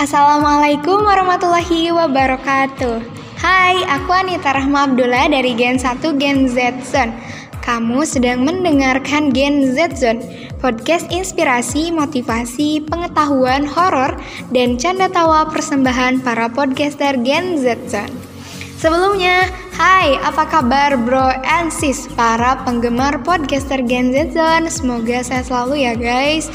Assalamualaikum warahmatullahi wabarakatuh. Hai, aku Anita Rahma Abdullah dari Gen 1 Gen Z Zone. Kamu sedang mendengarkan Gen Z Zone Podcast inspirasi, motivasi, pengetahuan, horor, dan canda tawa persembahan para podcaster Gen Z Zone. Sebelumnya, hai apa kabar bro and sis para penggemar podcaster Gen Z Zone? Semoga sehat selalu ya guys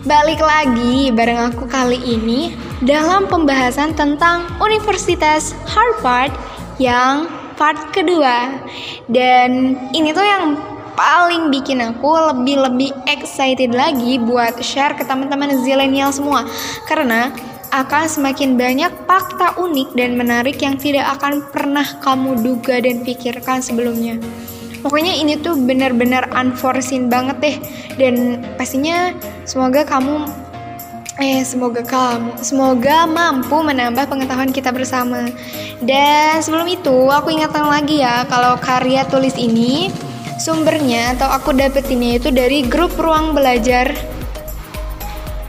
Balik lagi bareng aku kali ini dalam pembahasan tentang Universitas Harvard yang part kedua. Dan ini tuh yang paling bikin aku lebih-lebih excited lagi buat share ke teman-teman zilenial semua. Karena akan semakin banyak fakta unik dan menarik yang tidak akan pernah kamu duga dan pikirkan sebelumnya pokoknya ini tuh benar-benar unforeseen banget deh. Dan pastinya semoga kamu eh semoga kamu semoga mampu menambah pengetahuan kita bersama. Dan sebelum itu aku ingatkan lagi ya kalau karya tulis ini sumbernya atau aku dapetinnya itu dari grup ruang belajar.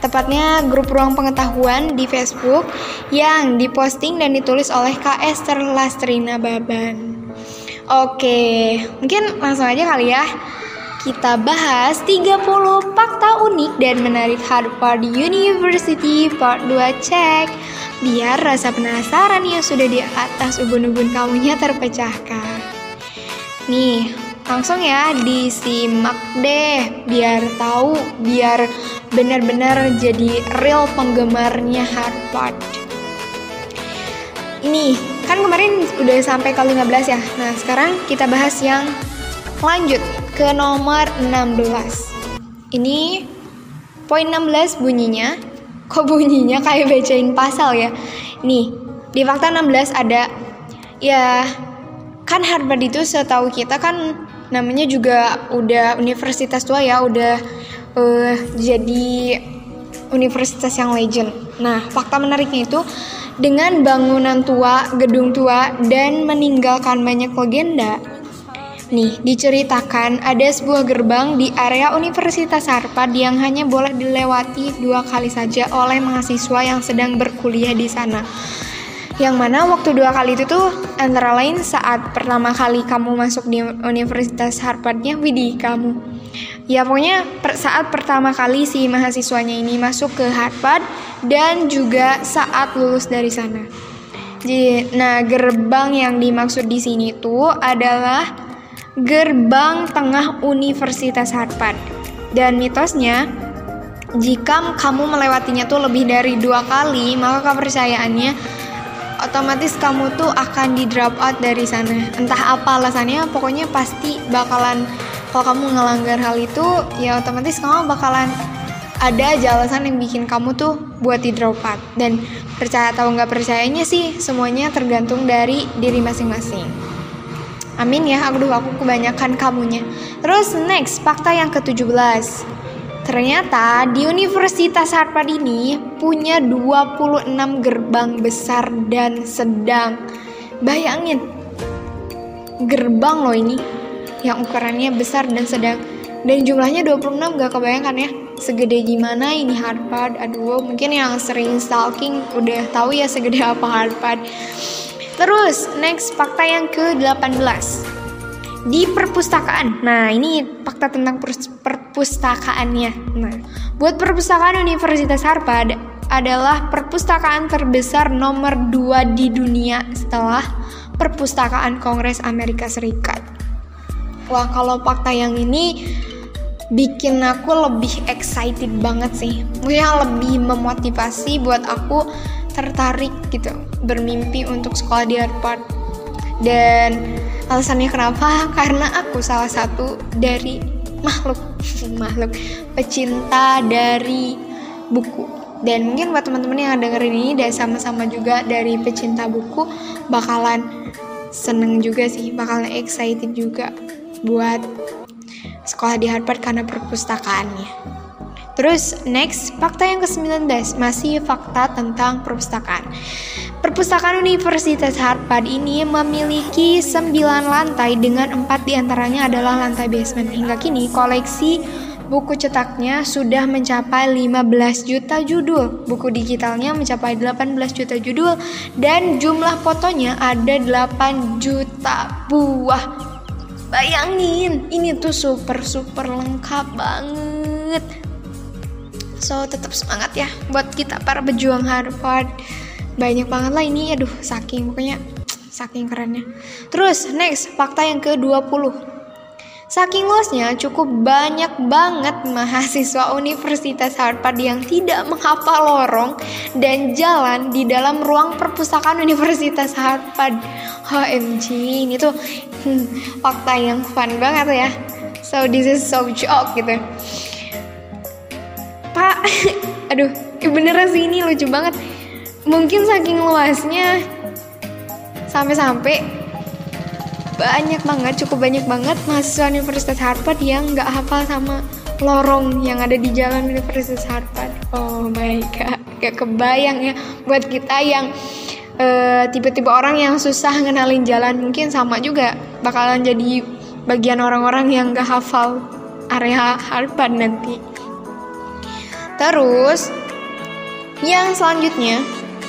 Tepatnya grup ruang pengetahuan di Facebook yang diposting dan ditulis oleh Kak Esther Lastrina Baban. Oke, mungkin langsung aja kali ya. Kita bahas 30 fakta unik dan menarik Harvard University Part 2 cek. Biar rasa penasaran yang sudah di atas ubun-ubun kamunya terpecahkan. Nih, langsung ya disimak deh biar tahu, biar benar-benar jadi real penggemarnya Harvard. Ini kan kemarin udah sampai ke 15 ya. Nah, sekarang kita bahas yang lanjut ke nomor 16. Ini poin 16 bunyinya. Kok bunyinya kayak bacain pasal ya? Nih, di fakta 16 ada ya kan Harvard itu setahu kita kan namanya juga udah universitas tua ya, udah uh, jadi universitas yang legend. Nah, fakta menariknya itu dengan bangunan tua, gedung tua, dan meninggalkan banyak legenda. Nih, diceritakan ada sebuah gerbang di area Universitas Harvard yang hanya boleh dilewati dua kali saja oleh mahasiswa yang sedang berkuliah di sana. Yang mana waktu dua kali itu tuh antara lain saat pertama kali kamu masuk di Universitas Harvardnya, widih kamu. Ya pokoknya saat pertama kali si mahasiswanya ini masuk ke Harvard dan juga saat lulus dari sana. Jadi, nah gerbang yang dimaksud di sini tuh adalah gerbang tengah Universitas Harvard. Dan mitosnya, jika kamu melewatinya tuh lebih dari dua kali, maka kepercayaannya otomatis kamu tuh akan di drop out dari sana. Entah apa alasannya, pokoknya pasti bakalan kalau kamu ngelanggar hal itu, ya otomatis kamu bakalan ada aja alasan yang bikin kamu tuh buat di drop out. Dan percaya atau nggak percayanya sih, semuanya tergantung dari diri masing-masing. Amin ya, aduh aku kebanyakan kamunya. Terus next, fakta yang ke-17. Ternyata di Universitas Harvard ini punya 26 gerbang besar dan sedang. Bayangin, gerbang loh ini yang ukurannya besar dan sedang. Dan jumlahnya 26 gak kebayangkan ya segede gimana ini Harvard. Aduh, mungkin yang sering stalking udah tahu ya segede apa Harvard. Terus, next fakta yang ke-18. Di perpustakaan. Nah, ini fakta tentang perpustakaannya. Nah, buat perpustakaan Universitas Harvard adalah perpustakaan terbesar nomor 2 di dunia setelah perpustakaan Kongres Amerika Serikat. Wah, kalau fakta yang ini bikin aku lebih excited banget sih. Maksudnya lebih memotivasi buat aku tertarik gitu bermimpi untuk sekolah di Harvard dan alasannya kenapa? Karena aku salah satu dari makhluk makhluk pecinta dari buku. Dan mungkin buat teman-teman yang dengerin ini dan sama-sama juga dari pecinta buku bakalan seneng juga sih bakalan excited juga buat sekolah di Harvard karena perpustakaannya. Terus next, fakta yang ke-19 masih fakta tentang perpustakaan. Perpustakaan Universitas Harvard ini memiliki 9 lantai dengan 4 di antaranya adalah lantai basement. Hingga kini koleksi buku cetaknya sudah mencapai 15 juta judul, buku digitalnya mencapai 18 juta judul, dan jumlah fotonya ada 8 juta buah. Bayangin, ini tuh super super lengkap banget. So tetap semangat ya buat kita para pejuang Harvard. Banyak banget lah ini, aduh saking pokoknya saking kerennya. Terus next fakta yang ke-20. Saking luasnya, cukup banyak banget mahasiswa Universitas Harvard yang tidak menghafal lorong dan jalan di dalam ruang perpustakaan Universitas Harvard. OMG, ini tuh hmm, fakta yang fun banget ya. So this is so joke gitu. Pak, aduh, beneran sih ini lucu banget. Mungkin saking luasnya sampai-sampai banyak banget, cukup banyak banget mahasiswa Universitas Harvard yang nggak hafal sama lorong yang ada di jalan Universitas Harvard. Oh my god, gak kebayang ya buat kita yang uh, tipe-tipe orang yang susah ngenalin jalan mungkin sama juga bakalan jadi bagian orang-orang yang gak hafal area Harvard nanti. Terus yang selanjutnya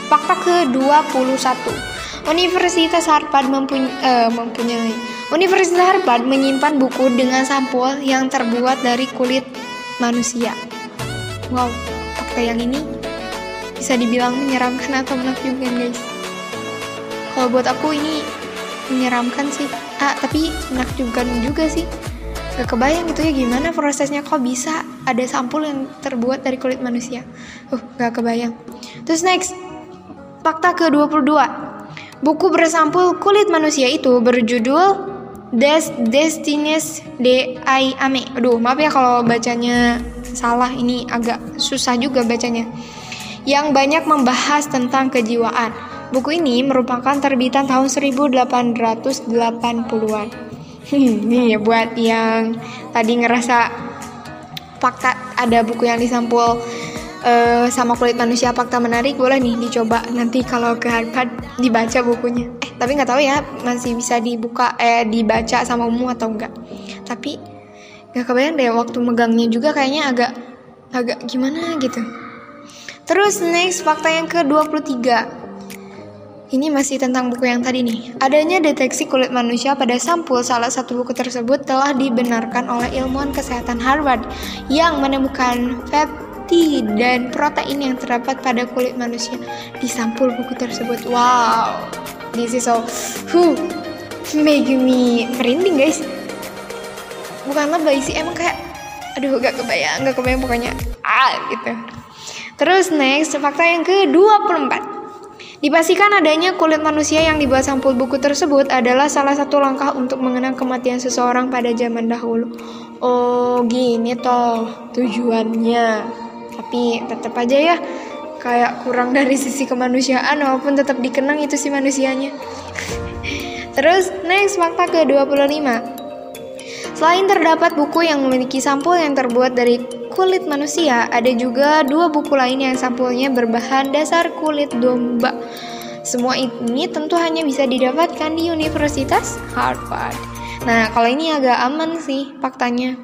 fakta ke-21 Universitas Harvard mempuny uh, mempunyai Universitas Harvard menyimpan buku dengan sampul yang terbuat dari kulit manusia. Wow, fakta yang ini bisa dibilang menyeramkan atau menakjubkan guys. Kalau buat aku ini menyeramkan sih, tapi menakjubkan juga sih. Gak kebayang gitu ya gimana prosesnya kok bisa ada sampul yang terbuat dari kulit manusia. Uh, gak kebayang. Terus next, fakta ke-22 Buku bersampul kulit manusia itu berjudul Des Destinies de Ai Ame. Aduh, maaf ya kalau bacanya salah. Ini agak susah juga bacanya. Yang banyak membahas tentang kejiwaan. Buku ini merupakan terbitan tahun 1880-an. ini ya buat yang tadi ngerasa fakta ada buku yang disampul uh, sama kulit manusia fakta menarik boleh nih dicoba nanti kalau ke Harvard dibaca bukunya. Eh tapi nggak tahu ya masih bisa dibuka eh dibaca sama umum atau enggak tapi nggak kebayang deh waktu megangnya juga kayaknya agak agak gimana gitu. Terus next fakta yang ke 23 ini masih tentang buku yang tadi nih. Adanya deteksi kulit manusia pada sampul salah satu buku tersebut telah dibenarkan oleh ilmuwan kesehatan Harvard yang menemukan peptid dan protein yang terdapat pada kulit manusia di sampul buku tersebut. Wow, this is so who make me merinding guys. Bukan lebay sih, emang kayak aduh gak kebayang, gak kebayang pokoknya ah gitu. Terus next, fakta yang ke-24. Dipastikan adanya kulit manusia yang dibuat sampul buku tersebut adalah salah satu langkah untuk mengenang kematian seseorang pada zaman dahulu. Oh, gini toh tujuannya. Tapi tetap aja ya kayak kurang dari sisi kemanusiaan walaupun tetap dikenang itu si manusianya. Terus next fakta ke-25 Selain terdapat buku yang memiliki sampul yang terbuat dari kulit manusia, ada juga dua buku lain yang sampulnya berbahan dasar kulit domba. Semua ini tentu hanya bisa didapatkan di Universitas Harvard. Nah, kalau ini agak aman sih faktanya.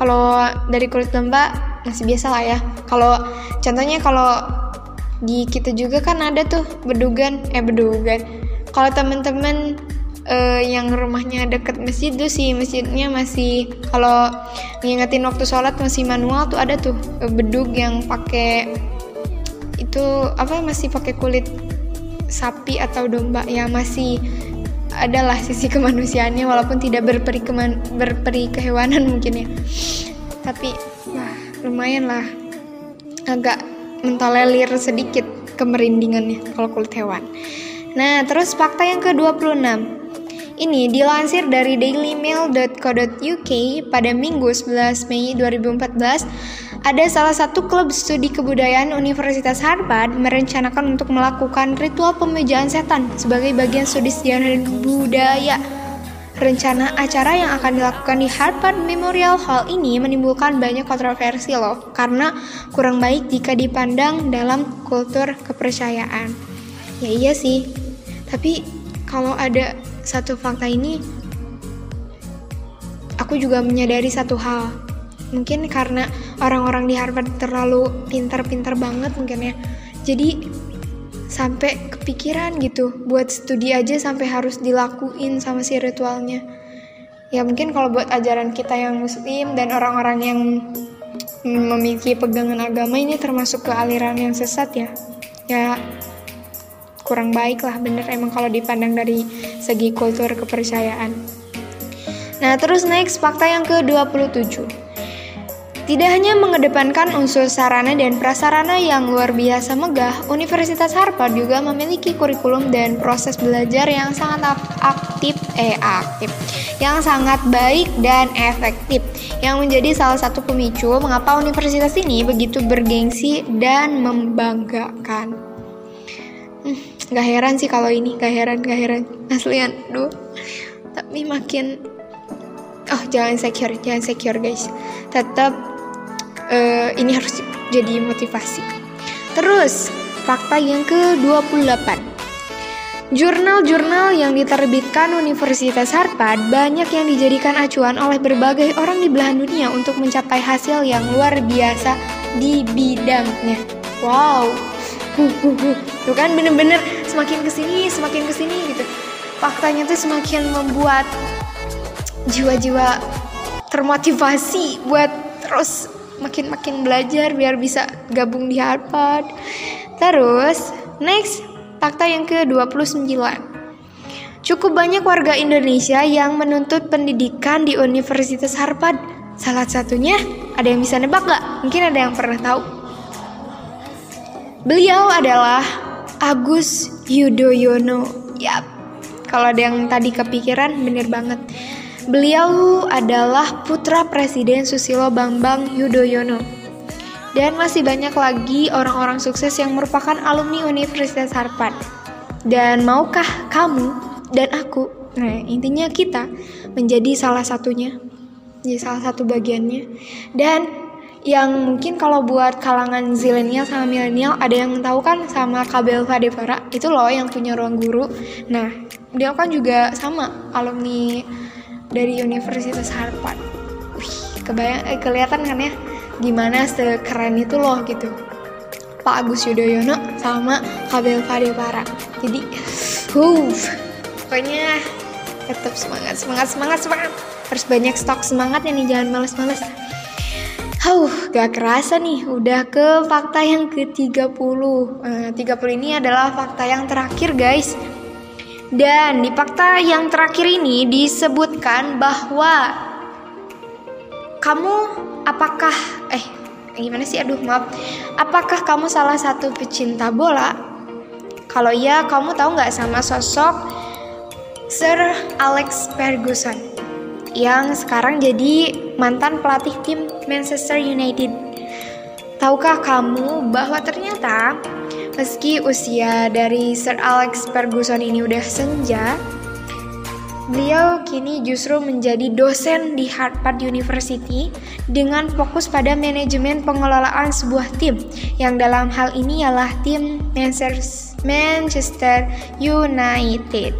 Kalau dari kulit domba masih biasa lah ya kalau contohnya kalau di kita juga kan ada tuh bedugan eh bedugan kalau teman-teman uh, yang rumahnya deket masjid tuh sih masjidnya masih kalau ngingetin waktu sholat masih manual tuh ada tuh uh, bedug yang pakai itu apa masih pakai kulit sapi atau domba ya masih adalah sisi kemanusiaannya walaupun tidak berperi keman, berperi kehewanan mungkin ya tapi wah lumayan lah agak mentolerir sedikit kemerindingannya kalau kulit hewan. Nah, terus fakta yang ke-26. Ini dilansir dari dailymail.co.uk pada Minggu 11 Mei 2014, ada salah satu klub studi kebudayaan Universitas Harvard merencanakan untuk melakukan ritual pemujaan setan sebagai bagian studi sejarah budaya Rencana acara yang akan dilakukan di Harvard Memorial Hall ini menimbulkan banyak kontroversi loh, karena kurang baik jika dipandang dalam kultur kepercayaan. Ya iya sih, tapi kalau ada satu fakta ini, aku juga menyadari satu hal. mungkin karena orang-orang di Harvard terlalu pintar-pintar banget mungkin ya. Jadi sampai kepikiran gitu buat studi aja sampai harus dilakuin sama si ritualnya. Ya mungkin kalau buat ajaran kita yang muslim dan orang-orang yang memiliki pegangan agama ini termasuk ke aliran yang sesat ya. Ya kurang baik lah bener. Emang kalau dipandang dari segi kultur kepercayaan. Nah terus next fakta yang ke-27 tidak hanya mengedepankan unsur sarana dan prasarana yang luar biasa megah, Universitas Harvard juga memiliki kurikulum dan proses belajar yang sangat aktif, eh aktif, yang sangat baik dan efektif, yang menjadi salah satu pemicu mengapa universitas ini begitu bergengsi dan membanggakan. Hmm, gak heran sih kalau ini, gak heran, gak heran, aslian, duh. Tapi makin, oh jangan secure, jangan secure guys. Tetap uh, ini harus jadi motivasi. Terus, fakta yang ke-28. Jurnal-jurnal yang diterbitkan Universitas Harvard banyak yang dijadikan acuan oleh berbagai orang di belahan dunia untuk mencapai hasil yang luar biasa di bidangnya. Wow, huh, huh, huh. tuh kan bener-bener semakin ke sini, semakin ke sini gitu. Faktanya tuh semakin membuat jiwa-jiwa termotivasi buat terus makin-makin belajar biar bisa gabung di Harvard. Terus, next, fakta yang ke-29. Cukup banyak warga Indonesia yang menuntut pendidikan di Universitas Harvard. Salah satunya, ada yang bisa nebak gak? Mungkin ada yang pernah tahu. Beliau adalah Agus Yudhoyono. Yap, kalau ada yang tadi kepikiran, bener banget. Beliau adalah putra Presiden Susilo Bambang Yudhoyono. Dan masih banyak lagi orang-orang sukses yang merupakan alumni Universitas Harvard. Dan maukah kamu dan aku, nah intinya kita, menjadi salah satunya, menjadi salah satu bagiannya. Dan yang mungkin kalau buat kalangan zilenial sama milenial ada yang tahu kan sama Kabel Fadevara itu loh yang punya ruang guru. Nah, dia kan juga sama alumni dari Universitas Harvard. Wih, kebayang eh, kelihatan kan ya gimana sekeren itu loh gitu. Pak Agus Yudhoyono sama Kabel Para. Jadi, huh, pokoknya tetap semangat, semangat, semangat, semangat. Harus banyak stok semangat ya nih, jangan males-males. Huh, gak kerasa nih, udah ke fakta yang ke-30. Uh, 30 ini adalah fakta yang terakhir guys. Dan di fakta yang terakhir ini disebutkan bahwa kamu apakah eh gimana sih aduh maaf apakah kamu salah satu pecinta bola kalau iya kamu tahu nggak sama sosok Sir Alex Ferguson yang sekarang jadi mantan pelatih tim Manchester United tahukah kamu bahwa ternyata Meski usia dari Sir Alex Ferguson ini udah senja, beliau kini justru menjadi dosen di Harvard University dengan fokus pada manajemen pengelolaan sebuah tim yang dalam hal ini ialah tim Manchester United.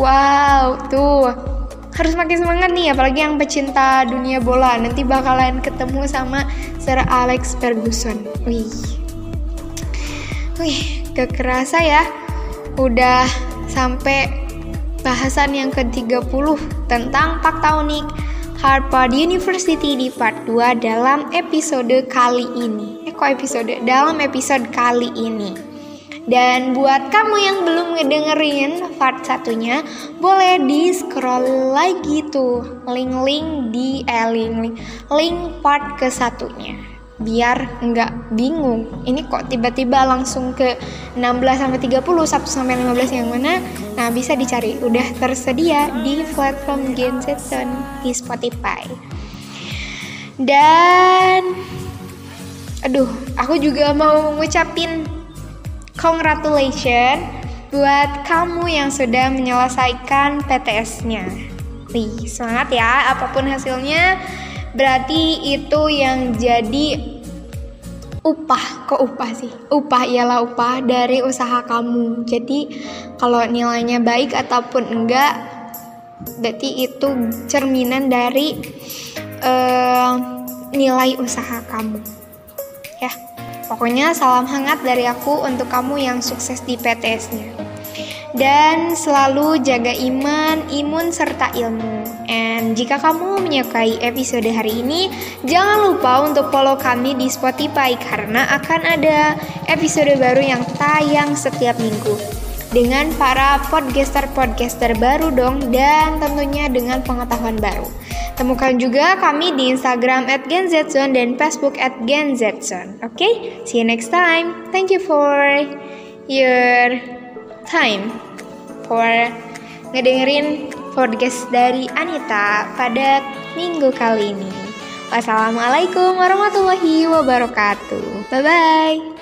Wow, tuh harus makin semangat nih apalagi yang pecinta dunia bola nanti bakalan ketemu sama Sir Alex Ferguson. Wih. Wih, gak kerasa ya. Udah sampai bahasan yang ke-30 tentang fakta unik Harvard University di part 2 dalam episode kali ini. Eh kok episode? Dalam episode kali ini. Dan buat kamu yang belum ngedengerin part satunya, boleh di scroll lagi tuh link-link di eh link-link link part ke satunya. Biar nggak bingung. Ini kok tiba-tiba langsung ke 16 sampai 30 1 sampai 15 yang mana? Nah bisa dicari. Udah tersedia di platform Genseton di Spotify. Dan aduh aku juga mau ngucapin congratulations buat kamu yang sudah menyelesaikan PTS-nya Wih, semangat ya. Apa pun hasilnya berarti itu yang jadi upah kok upah sih? Upah ialah upah dari usaha kamu. Jadi kalau nilainya baik ataupun enggak berarti itu cerminan dari uh, nilai usaha kamu. Ya, pokoknya salam hangat dari aku untuk kamu yang sukses di PTS-nya. Dan selalu jaga iman, imun, serta ilmu. And jika kamu menyukai episode hari ini, jangan lupa untuk follow kami di Spotify karena akan ada episode baru yang tayang setiap minggu dengan para podcaster-podcaster baru dong dan tentunya dengan pengetahuan baru. Temukan juga kami di Instagram at GenZZone dan Facebook at GenZZone. Oke, okay? see you next time. Thank you for your time for ngedengerin podcast dari Anita pada minggu kali ini. Wassalamualaikum warahmatullahi wabarakatuh. Bye bye.